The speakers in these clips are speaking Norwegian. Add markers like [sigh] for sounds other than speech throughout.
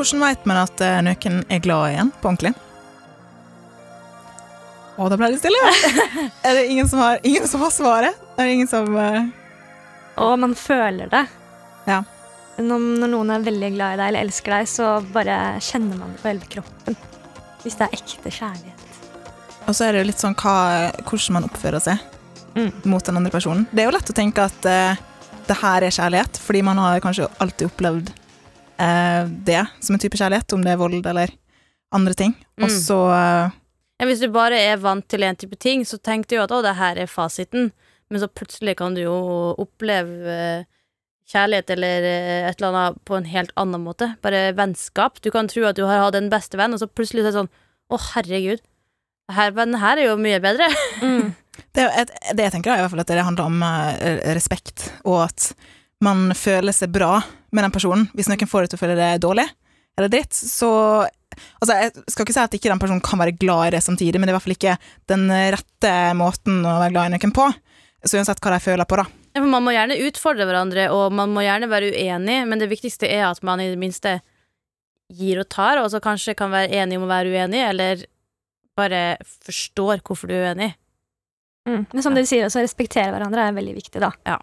Hvordan vet man at eh, noen er glad igjen, på ordentlig? Å, da ble det stille. [laughs] er det ingen som har, ingen som har svaret? Er det ingen som uh... Og man føler det. Ja. Når, når noen er veldig glad i deg eller elsker deg, så bare kjenner man det på hele kroppen. Hvis det er ekte kjærlighet. Og så er det jo litt sånn hva, hvordan man oppfører seg Mm. mot den andre personen. Det er jo lett å tenke at uh, det her er kjærlighet, fordi man har kanskje alltid opplevd eh, det som en type kjærlighet, om det er vold eller andre ting. Og Mm. så eh, Ja, hvis du bare er vant til en type ting, så tenk du jo at å, det her er fasiten. Men så plutselig kan du jo oppleve eh, kjærlighet eller eh, et eller annet på en helt annen måte. Bare vennskap. Du kan tro at du har hatt en beste venn, og så plutselig er det sånn Å, herregud. Her, vennen her er jo mye bedre. Mm. [laughs] det, er det jeg tenker, er i hvert fall at det handler om eh, respekt, og at man føler seg bra med den personen. Hvis noen får deg til å føle deg dårlig eller dritt, så Altså, jeg skal ikke si at ikke den personen kan være glad i det samtidig, men det er i hvert fall ikke den rette måten å være glad i noen på. Så uansett hva de føler på, da. Ja, for Man må gjerne utfordre hverandre, og man må gjerne være uenig, men det viktigste er at man i det minste gir og tar, og så kanskje kan være enig om å være uenig, eller bare forstår hvorfor du er uenig. Mm. Men som dere sier, å respektere hverandre er veldig viktig, da. Ja,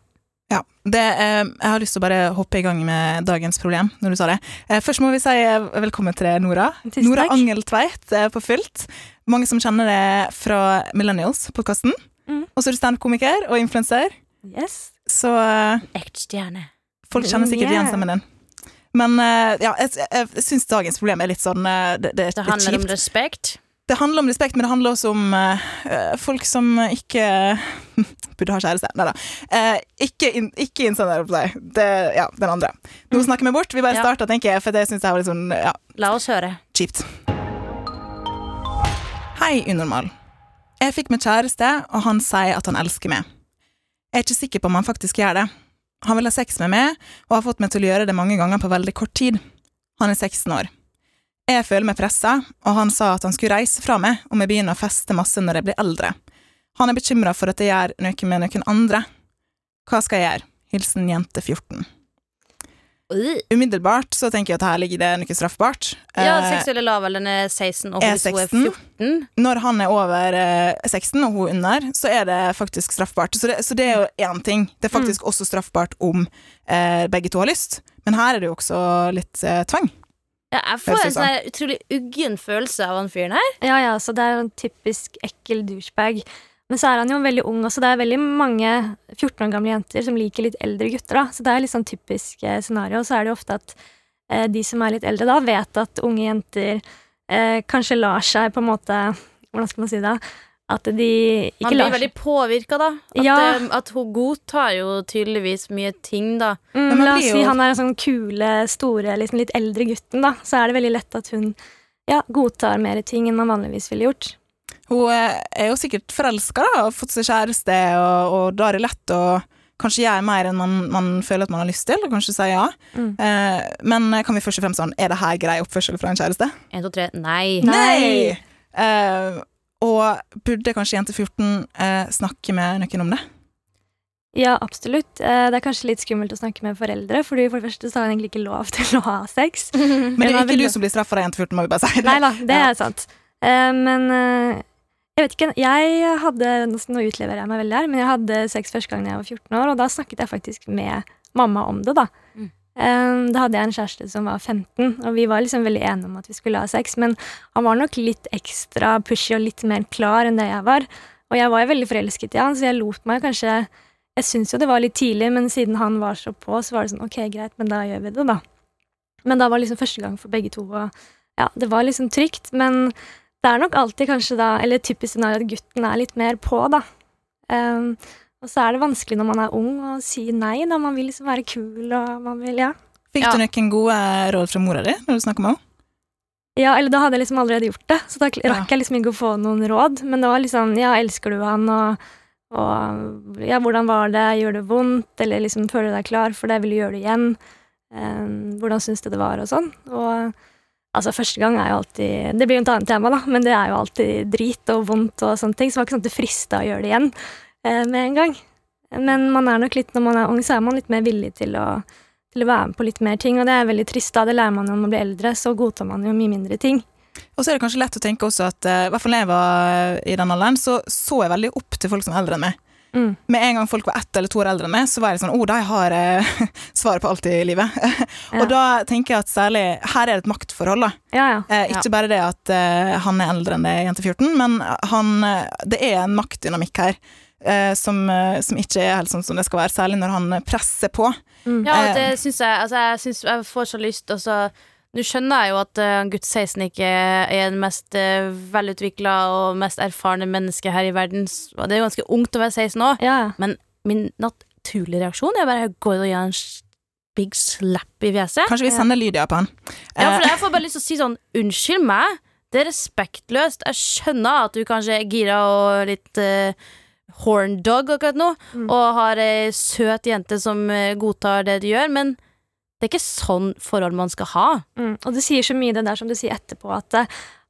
det, eh, Jeg har lyst til å bare hoppe i gang med dagens problem, når du sa det. Eh, først må vi si eh, velkommen til Nora. Tusen Nora takk. Angeltveit eh, på fullt. Mange som kjenner det fra Millennials-podkasten. Mm. Og så er du standup-komiker og influenser, Yes. så eh, Ekte stjerne. folk kjenner sikkert igjen stemmen din. Men eh, ja, jeg, jeg, jeg syns dagens problem er litt sånn Det, Det, det er Det handler om respekt. Det handler om respekt, men det handler også om eh, eh, folk som ikke [laughs] burde ha kjæreste. Nei da. Uh, ikke, in, ikke innsender på seg. Det, ja, den andre. Nå snakker vi bort. Vi bare Ja. starter, tenker jeg, for det syns jeg var litt sånn ja, La oss høre. kjipt. Hei, unormal. Jeg fikk meg kjæreste, og han sier at han elsker meg. Jeg er ikke sikker på om han faktisk gjør det. Han vil ha sex med meg, og har fått meg til å gjøre det mange ganger på veldig kort tid. Han er 16 år. Jeg føler meg pressa, og han sa at han skulle reise fra meg om jeg begynner å feste masse når jeg blir eldre. Han er bekymra for at jeg gjør noe med noen andre. Hva skal jeg gjøre? Hilsen jente 14. Umiddelbart så tenker jeg at her ligger det noe straffbart. Ja, Eh, seksuelle lavalderen er 16, og er hun er 14 når han er over eh, 16 og hun under, så er det faktisk straffbart. Så det, så det er jo én ting. Det er faktisk også straffbart om eh, begge to har lyst. Men her er det jo også litt eh, tvang. Ja, jeg får en sånn utrolig uggen følelse av han fyren her. Ja, ja, så det er en typisk ekkel douchebag. Men så er han jo veldig ung også. Det er veldig mange 14 år gamle jenter som liker litt eldre gutter. da. Så det er litt sånn typisk eh, scenario. Så er det jo ofte at eh, de som er litt eldre da, vet at unge jenter eh, kanskje lar seg på en måte Hvordan skal man si det? At de ikke Han blir veldig påvirka, da. At, Ja. eh, at hun godtar jo tydeligvis mye ting, da. Mm, la oss si han er en sånn kule, store, liksom litt eldre gutten, da. Så er det veldig lett at hun ja, godtar mer ting enn man vanligvis ville gjort. Hun eh, er jo sikkert forelska og har fått seg kjæreste, og, og da er det lett å kanskje gjøre mer enn man, man føler at man har lyst til, og kanskje si ja. Mm. Eh, men kan vi først og fremst sånn, er det her grei oppførsel fra en kjæreste? 1, 2, 3, nei. Nei. Eh, og burde kanskje jente 14 eh, snakke med noen om det? Ja, absolutt. Eh, Det er kanskje litt skummelt å snakke med foreldre, Fordi for det første så har hun egentlig ikke lov [laughs] til å ha sex. [laughs] Men det er ikke du som blir straffa av jente 14, må vi bare si. Nei da, det Ja. er sant. Eh, Men eh, jeg vet ikke, jeg hadde Nå utleverer jeg meg veldig her, men jeg hadde sex første gang jeg var 14 år, og da snakket jeg faktisk med mamma om det, da. Mm. Eh, Da hadde jeg en kjæreste som var 15, og vi var liksom veldig enige om at vi skulle ha sex, men han var nok litt ekstra pushy og litt mer klar enn det jeg var. Og jeg var jo veldig forelsket i han, så jeg lot meg kanskje Jeg syns jo det var litt tidlig, men siden han var så på, så var det sånn ok, greit, men da gjør vi det, da. Men da var liksom første gang for begge to, og ja, det var liksom trygt, men det er nok alltid kanskje da, eller typisk scenario at gutten er litt mer på, da. Um, og så er det vanskelig når man er ung å si nei, da man vil liksom være kul, og man vil, ja. Fikk Ja. du noen gode råd fra mora di når du snakka med henne? Ja, eller da hadde jeg liksom allerede gjort det, så da rakk Ja. jeg liksom ikke å få noen råd. Men det var liksom Ja, elsker du han, og, og Ja, hvordan var det? Gjør det vondt? Eller liksom føler du deg klar for det? Vil du gjøre det igjen? um, hvordan syns du det var, og sånn. Og altså, første gang er jo alltid Det blir jo et annet tema, da, men det er jo alltid drit og vondt og sånne ting, så det var ikke sånn at det frista å gjøre det igjen eh, med en gang. Men man er nok litt, når man er ung, så er man litt mer villig til å til å være med på litt mer ting, og det er veldig trist. da, Det lærer man jo når man blir eldre, så godtar man jo mye mindre ting. Og så er det kanskje lett å tenke også at eh, i hvert fall når jeg var i den alderen, så så jeg veldig opp til folk som er eldre enn meg. Mm. Med en gang folk var ett eller to år eldre enn meg, så var jeg sånn Å, de har eh, [laughs] svaret på alt i livet. [laughs] Ja. Og da tenker jeg at særlig Her er det et maktforhold, da. Ja, ja. Eh, ikke bare det at eh, han er eldre enn det jente 14, men han eh, Det er en maktdynamikk her. Eh, som, eh, som ikke er helt sånn som det skal være, særlig når han presser på. Mm. Ja, Eh. det syns jeg Altså, jeg, synes, jeg får så lyst Og så Nå skjønner jeg jo at uh, gutt 16 ikke er den mest uh, velutvikla og mest erfarne mennesket her i verden. Det er jo ganske ungt å være 16 òg. ja, men Min naturlige reaksjon er bare å gå og gi en big slap i fjeset. Kanskje vi sender Lydia på han. Ja, for Eh, jeg får bare lyst til å si sånn Unnskyld meg, det er respektløst. Jeg skjønner at du kanskje er gira og litt uh, horndog akkurat nå, Mm. og har ei søt jente som eh, godtar det du gjør, men det er ikke sånn forhold man skal ha. Mm. Og du sier så mye det der som du sier etterpå, at uh,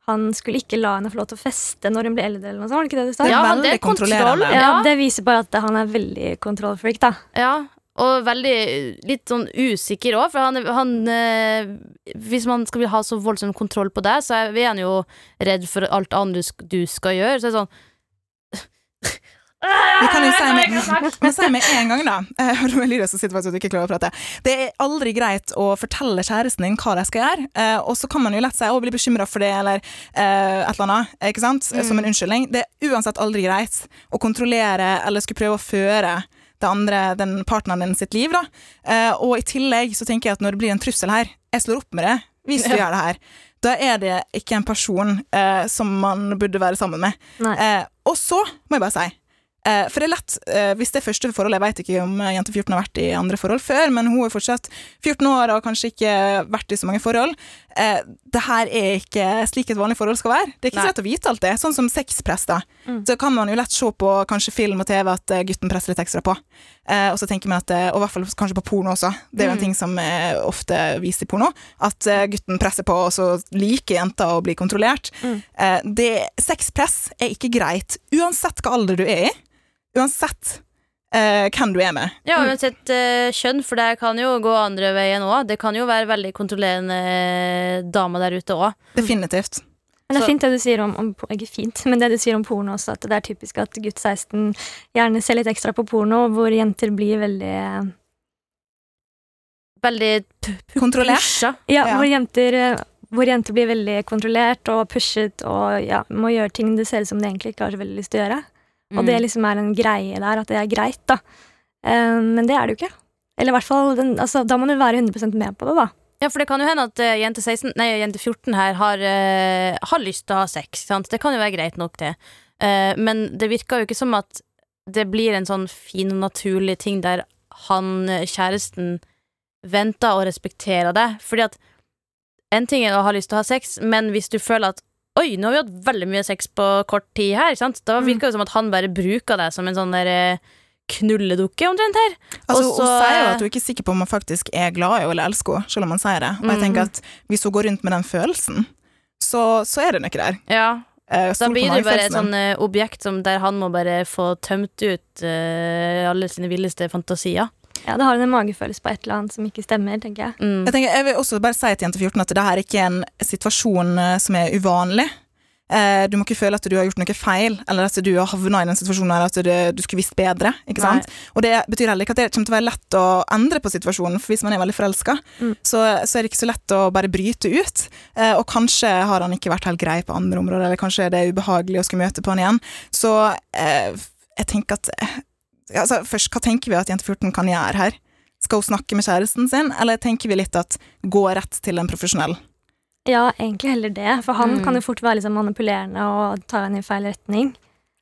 han skulle ikke la henne få lov til å feste når hun ble eldre, eller noe sånt. Var det ikke det du er? Ja, veldig det er kontroll. Ja, Ja, det viser bare at han er veldig kontrollfreak, da. ja. Og veldig litt sånn usikker òg, for han, han øh, Hvis man skal ha så voldsom kontroll på deg, så er er han jo redd for alt annet du du skal gjøre. Så det er sånn Vi kan jo si med, men si med en gang, da. [laughs] Jeg hører med Lydia som sitter faktisk og ikke klarer å prate. Det er aldri greit å fortelle kjæresten din hva de skal gjøre, eh, og så kan man jo lett si å bli bekymra for det, eller eh, et eller annet, ikke sant, som en unnskyldning. Det er uansett aldri greit å kontrollere eller skulle prøve å føre det andre, den partneren din sitt liv, da. Eh, og i tillegg så tenker jeg at når det blir en trussel her, jeg slår opp med det hvis du gjør det her. Da er det ikke en person eh, som man burde være sammen med. Eh, og så må jeg bare si For det er lett, eh, hvis det er første forhold Jeg vet ikke om eh, jente 14 har vært i andre forhold før, men hun er fortsatt 14 år og har kanskje ikke vært i så mange forhold. Eh, det her er ikke slik et vanlig forhold skal være. Det er ikke så lett å vite alt det. Sånn som sexpress, da. Mm. Så kan man jo lett se på kanskje film og TV at eh, gutten presser litt ekstra på. Eh, og så tenker man at, eh, og i hvert fall kanskje på porno også, det er jo en Mm. ting som er ofte vist i porno, at eh, gutten presser på, og så liker jenta å bli kontrollert. Mm. Eh, det, sexpress er ikke greit, uansett hva alder du er i. Uansett eh, hvem du er med. Ja, uansett eh, kjønn, for det kan jo gå andre veien òg. Det kan jo være veldig kontrollerende dame der ute òg. Definitivt. Men det er fint det du sier om, om Ikke fint, men det du sier om porno også, at det er typisk at gutt 16 gjerne ser litt ekstra på porno, hvor jenter blir veldig Veldig p- p- Kontrollert. Ja, Ja. Hvor, jenter, eh, hvor jenter blir veldig kontrollert og pushet og ja, må gjøre ting det ser ut som de egentlig ikke har så veldig lyst til å gjøre. Og Mm. det liksom er en greie der, at det er greit, da. Eh, men det er det jo ikke. Eller i hvert fall, den, altså, da må du være 100% med på det, da. Ja, for det kan jo hende at uh, jente, 16, nei, jente 14 her har, uh, har lyst til å ha sex. Sant? Det kan jo være greit nok, det. Uh, men det virker jo ikke som at det blir en sånn fin og naturlig ting der han, kjæresten, venter og respekterer det. Fordi at en ting er å ha lyst til å ha sex, men hvis du føler at Oi, nå har vi hatt veldig mye sex på kort tid her. Sant? Da virka virker det som at han bare bruker deg som en sånn der eh, knulledukke omtrent her. Altså, Også, hun sier jo at hun ikke er sikker på om hun faktisk er glad i henne eller elsker henne, selv om han sier det. Og jeg tenker at hvis hun går rundt med den følelsen, så, så er det noe der. Ja, Eh, Da blir du bare et sånn eh, objekt som der han må bare få tømt ut uh, alle sine villeste fantasier. Ja, Det har en magefølelse på et eller annet som ikke stemmer, tenker jeg. Mm. Jeg, tenker, jeg vil også bare si til jente 14 at det her er ikke en situasjon eh, som er uvanlig. Eh, du må ikke føle at du har gjort noe feil, eller at du har havna i den situasjonen her at du, du skulle visst bedre. ikke sant? Og det betyr heller ikke at det kommer til å være lett å endre på situasjonen, for hvis man er veldig forelska, Mm. så, så er det ikke så lett å bare bryte ut. Eh, og kanskje har han ikke vært helt grei på andre områder, eller kanskje er det ubehagelig å skulle møte på han igjen. Så eh, jeg tenker at altså, Først, hva tenker vi at jente 14 kan gjøre her? Skal hun snakke med kjæresten sin, eller tenker vi litt at gå rett til en profesjonell? Ja, egentlig heller det, for han Mm. kan jo fort være sånn manipulerende og ta henne i feil retning.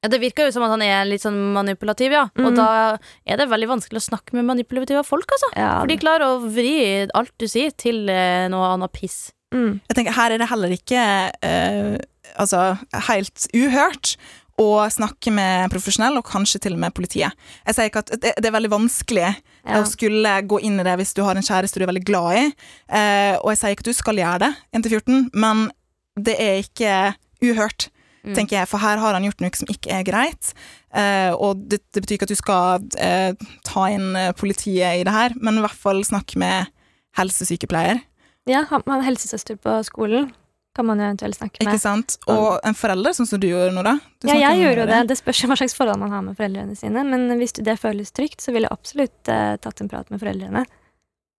Ja, det virker jo som at han er litt sånn manipulativ, ja. Og Mm. da er det veldig vanskelig å snakke med manipulative folk, altså. Ja, For de klarer å vri alt du sier, til eh, noe annet piss. Mm. Jeg tenker, Her er det heller ikke eh, altså, helt uhørt å snakke med en profesjonell, og kanskje til og med politiet. Jeg sier ikke at Det, det er veldig vanskelig Ja. å skulle gå inn i det hvis du har en kjæreste du er veldig glad i, eh, og jeg sier ikke at du skal gjøre det 1-14, men det er ikke uhørt, Mm. tenker jeg, for her har han gjort noe som ikke er greit. Eh, og det, det betyr ikke at du skal eh, ta inn eh, politiet i det her, men i hvert fall snakke med helsesykepleier. Ja, han, han helsesøster på skolen, kan man jo eventuelt snakke med. Ikke sant? Og en forelder, sånn som du gjorde, Nora. Du Ja, jeg gjorde jo det. Det spørs hva slags forhold man har med foreldrene sine. Men hvis det føles trygt, så ville jeg absolutt eh, tatt en prat med foreldrene.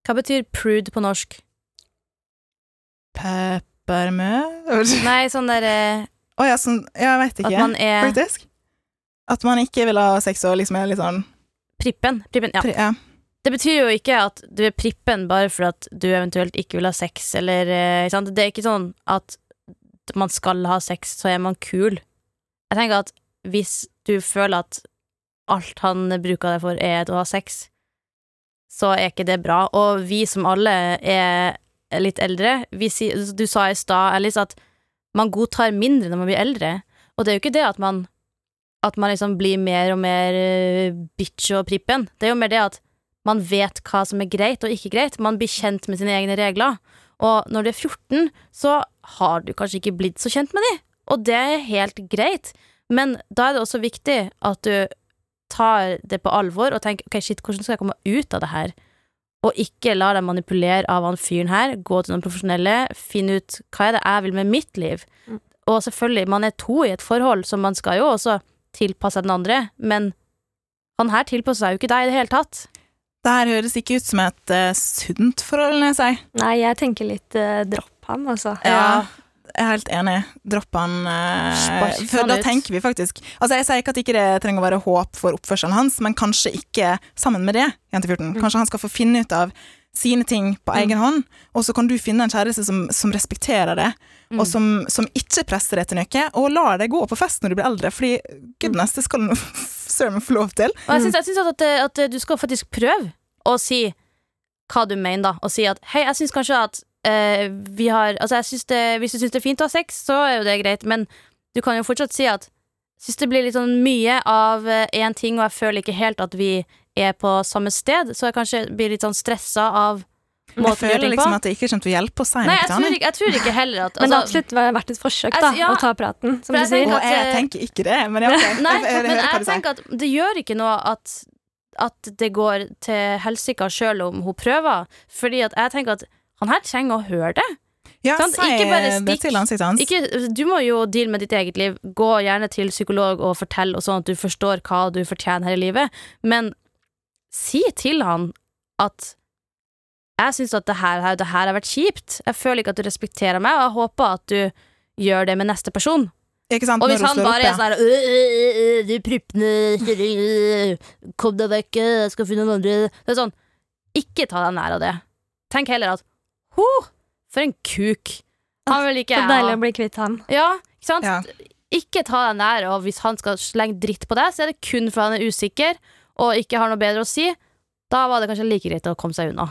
Hva betyr prude på norsk? Peppermø? [laughs] Nei, sånn der eh, ja, sånn Jeg vet ikke, At man er faktisk. At man ikke vil ha sex og liksom er litt sånn prippen. prippen ja. pri- ja. Det betyr jo ikke at du er prippen bare for at du eventuelt ikke vil ha sex, eller eh, sant? Det er ikke sånn at man skal ha sex, så er man kul. Jeg tenker at hvis du føler at alt han bruker deg for, er å ha sex, så er ikke det bra. Og vi som alle er litt eldre vi sier, Du sa i stad, Alice, at man godtar mindre når man blir eldre. Og det er jo ikke det at man At man liksom blir mer og mer eh, bitch og prippen. Det er jo mer det at man vet hva som er greit og ikke greit. Man blir kjent med sine egne regler. Og når du er 14, så har du kanskje ikke blitt så kjent med de, og det er helt greit. Men da er det også viktig at du tar det på alvor og tenker ok, shit, hvordan skal jeg komme ut av det her? Og ikke la deg manipulere av han fyren her. Gå til noen profesjonelle, finne ut hva er det jeg vil med mitt liv. Mm. Og selvfølgelig, man er to i et forhold, så man skal jo også tilpasse den andre, men han her tilpasser seg jo ikke deg i det hele tatt. Det her høres ikke ut som et uh, sunt forhold, når jeg sier. Nei, jeg tenker litt uh, dropp han, altså. Ja. Jeg er helt enig. Dropp han. Uh, for da ut. tenker vi faktisk Altså Jeg sier ikke at ikke det trenger å være håp for oppførselen hans, men kanskje ikke sammen med det. Jente 14. Mm. Kanskje han skal få finne ut av sine ting på egen hånd, og så kan du finne en kjæreste som, som respekterer det, Mm. og som, som ikke presser deg til noe, og lar deg gå på fest når du blir eldre, fordi goodness, det skal du søren meg få lov til. Og jeg syns, at, at, at du skal faktisk prøve å si hva du mener, da. Og si at hei, jeg syns kanskje at uh, vi har Altså, jeg synes det, hvis du syns det er fint å ha sex, så er jo det greit, men du kan jo fortsatt si at syns det blir litt sånn mye av én ting, og jeg føler ikke helt at vi er på samme sted, så jeg kanskje blir litt sånn stressa av Jeg føler liksom at det ikke kommer til å hjelpe å si jeg til tror, ikke, jeg tror ikke heller at [laughs] Men det har altså, absolutt vært et forsøk, Jeg- da, ja. å ta praten, som du sier. Og jeg eh, tenker ikke det, men jeg, okay. [laughs] Nei, jeg, jeg, jeg, men hører hva jeg du sier. tenker at det gjør ikke noe at, at det går til helsike sjøl om hun prøver, fordi at jeg tenker at han her trenger å høre det. Ja, sant? si Ikke bare det stikk. til ansiktet hans. Ikke, du må jo deale med ditt eget liv. Gå gjerne til psykolog og fortell, og sånn at du forstår hva du fortjener her i livet. Men si til han at jeg syns at det her, det her har vært kjipt. Jeg føler ikke at du respekterer meg, og jeg håper at du gjør det med neste person. Ikke sant? Og hvis han bare opp, er sånn her «Øh, øh, øh, Du prippende kjerring, Kom deg vekk, jeg skal finne noen andre Det er sånn Ikke ta deg nær av det. Tenk heller at Ho, for en kuk. Han vil ikke Så deilig å bli kvitt han. Ja, ikke sant? Ja. Ikke ta deg nær, og hvis han skal slenge dritt på deg, så er det kun fordi han er usikker og ikke har noe bedre å si. Da var det kanskje like greit å komme seg unna.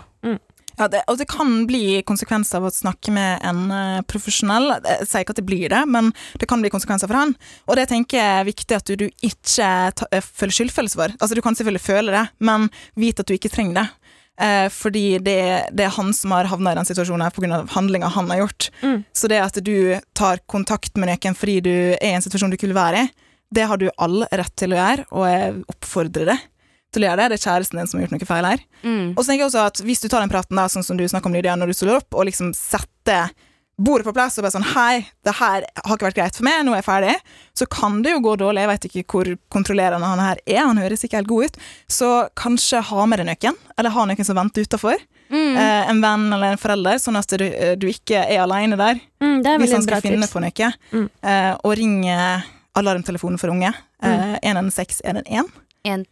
Ja, det, og det kan bli konsekvenser av å snakke med en eh, profesjonell. Jeg sier ikke at det blir det, men det kan bli konsekvenser for han. Og det tenker jeg er viktig at du, du ikke ta, eh, føler skyldfølelse for. Altså Du kan selvfølgelig føle det, men vit at du ikke trenger det. Eh, fordi det, det er han som har havna i den situasjonen pga. handlinga han har gjort. Mm. Så det at du tar kontakt med noen fordi du er i en situasjon du ikke vil være i, det har du all rett til å gjøre, og jeg oppfordrer deg til deg, det. Er kjæresten din som har gjort noe feil her. Og så tenker jeg også at Hvis du tar den praten da, sånn som du snakker om Lydia, når du står opp, og liksom setter bordet på plass og bare sånn Hei, det her har ikke vært greit for meg, nå er jeg ferdig. Så kan det jo gå dårlig. Jeg vet ikke hvor kontrollerende han her er. Han høres ikke helt god ut. Så kanskje ha med deg noen, eller ha noen som venter utafor. Mm. Eh, en venn eller en forelder, sånn at du, du ikke er alene der Mm, er hvis han skal finne tips. på noe. Mm. Eh, og ringe alarmtelefonen for unge. Eh, 116 111.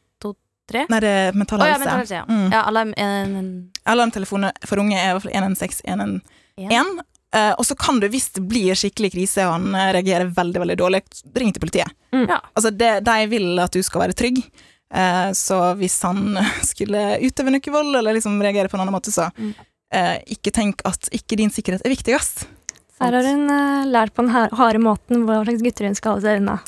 En, to, tre. Nei, det er Mental Å ja, mental helse, ja. Mm. ja alarm, en, en, Alarmtelefonen for unge er i hvert fall 116 111. Eh, og så kan du, hvis det blir skikkelig krise og han eh, reagerer veldig veldig dårlig, ring til politiet. Mm. Ja. Altså, det, De vil at du skal være trygg. Eh, så hvis han [laughs] skulle utøve noe vold eller liksom reagere på en annen måte, så Mm. eh, ikke tenk at ikke din sikkerhet er viktigst. Her har hun lært på den harde måten hva slags gutter hun skal holde seg unna.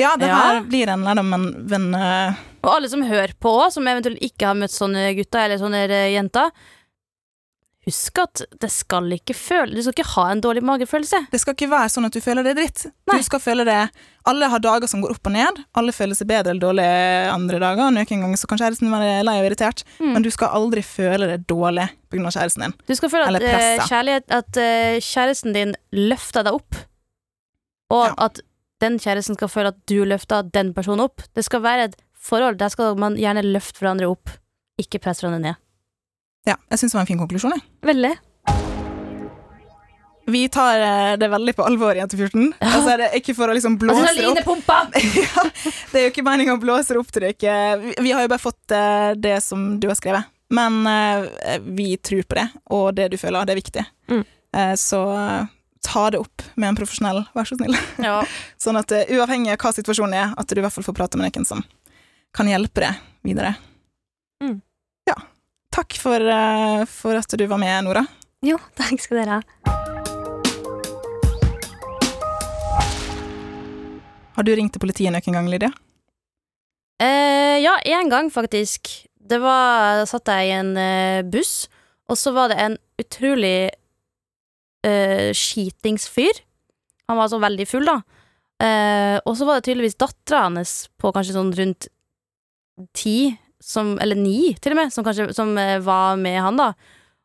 Ja, det Ja. her blir en lærdom, men, men uh... Og alle som hører på òg, som eventuelt ikke har møtt sånne gutter eller sånne eh, jenter. Husk at det skal ikke føle Du skal ikke ha en dårlig magefølelse. det skal ikke være sånn at du føler det dritt. Nei. Du skal føle det Alle har dager som går opp og ned. Alle føler seg bedre eller dårlig andre dager. Noen ganger så kan kjæresten være lei og irritert, Mm. men du skal aldri føle det dårlig pga. kjæresten din. Du skal føle at, eh, at kjæresten din løfter deg opp, og Ja. at den kjæresten skal føle at du løfter den personen opp. Det skal være et forhold. Der skal man gjerne løfte hverandre opp, ikke presse hverandre ned. Ja, jeg syns det var en fin konklusjon. Jeg. Veldig. Vi tar eh, det veldig på alvor, Jente14. Altså, det er ikke for å liksom blåse det opp. [laughs] ja, det er jo ikke meningen å blåse opp til dere. Vi, har jo bare fått eh, det som du har skrevet. Men eh, vi tror på det, og det du føler, det er viktig. Mm. Så ta det opp med en profesjonell, vær så snill. Ja. [laughs] Sånn at eh, uavhengig av hva situasjonen er, at du i hvert fall får prate med noen som kan hjelpe deg videre. Mm. Ja. Takk for, eh, for at du var med, Nora. Jo, takk skal dere ha. Har du ringt til politiet noen gang, Lydia? Eh, ja, én gang, faktisk. Det var Da satt jeg i en eh, buss, og så var det en utrolig uh, skitingsfyr. Han var så veldig full, da. Uh, og så var det tydeligvis dattera hans på kanskje sånn rundt ti, som, eller ni til og med, som kanskje som uh, var med han, da.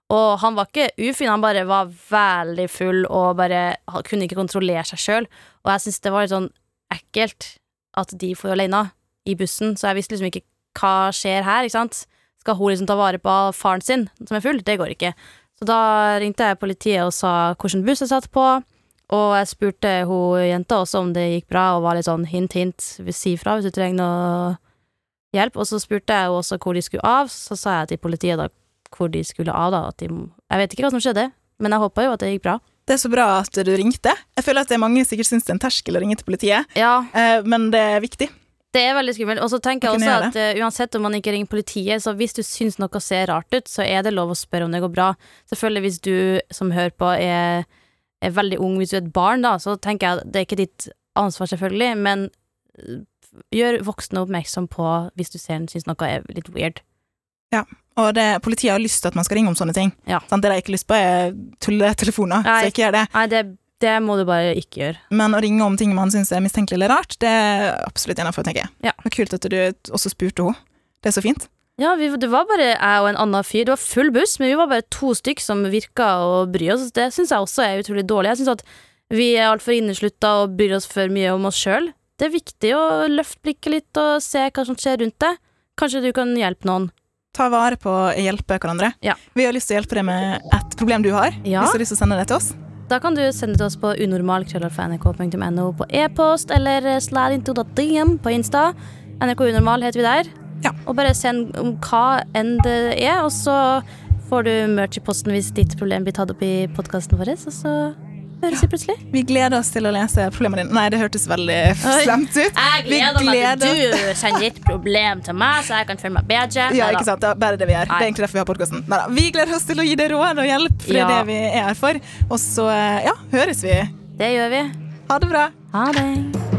Og han var ikke ufin, han bare var veldig full og bare kunne ikke kontrollere seg sjøl. Og jeg syns det var litt sånn ekkelt at de får alene i bussen, så jeg visste liksom ikke hva skjer her, ikke sant. Skal hun liksom ta vare på faren sin, som er full? Det går ikke. Så da ringte jeg politiet og sa hvilken buss jeg satt på, og jeg spurte hun jenta også om det gikk bra, og var litt sånn hint, hint, si ifra hvis du trenger noe hjelp. Og så spurte jeg henne også hvor de skulle av, så sa jeg til politiet da hvor de skulle av, da. At de, jeg vet ikke hva som skjedde, men jeg håpa jo at det gikk bra. Det er så bra at du ringte. Jeg føler at det er mange sikkert syns det er en terskel å ringe til politiet, Ja, eh, men det er viktig. Det er veldig skummelt. Og så tenker jeg også at uh, uansett om man ikke ringer politiet, så hvis du syns noe ser rart ut, så er det lov å spørre om det går bra. Selvfølgelig hvis du som hører på er, er veldig ung, hvis du er et barn, da, så tenker jeg at det er ikke ditt ansvar, selvfølgelig, men eh, gjør voksne oppmerksom på hvis du ser syns noe er litt weird. Ja, Og det, politiet har lyst til at man skal ringe om sånne ting. Ja. Sånn, Det de ikke har lyst på, er tulletelefoner, så ikke gjør det. Nei, det, det må du bare ikke gjøre. Men å ringe om ting man syns er mistenkelig eller rart, det er absolutt innafor, tenker jeg. Ja. Er kult at du også spurte henne. Det er så fint. Ja, vi, det var bare jeg og en annen fyr. Det var full buss, men vi var bare to stykk som virka å bry oss. Det syns jeg også er utrolig dårlig. Jeg syns at vi er altfor inneslutta og bryr oss for mye om oss sjøl. Det er viktig å løfte blikket litt og se hva som skjer rundt deg. Kanskje du kan hjelpe noen. Ta vare på å hjelpe hverandre. Ja. Vi har lyst til å hjelpe deg med et problem du har. Ja. Hvis du har lyst til å sende det til oss. Da kan du sende det til oss på unormal.nrk.no på e-post, eller slide into the DM på Insta. NRK Unormal heter vi der. Ja. Og bare send om hva enn det er, og så får du merch i posten hvis ditt problem blir tatt opp i podkasten vår, og så høres vi plutselig. Vi gleder oss til å lese problemene dine. Nei, det hørtes veldig slemt ut. Jeg Vi gleder meg til du sender ditt problem til meg, så jeg kan føle meg bedre. Ja, ikke sant? Det er bare det vi gjør. Det er egentlig derfor vi har podkasten. Vi gleder oss til å gi deg råd og hjelp, for det er Ja. det vi er her for. Og så, ja, høres vi. Det gjør vi. Ha det bra. Ha det.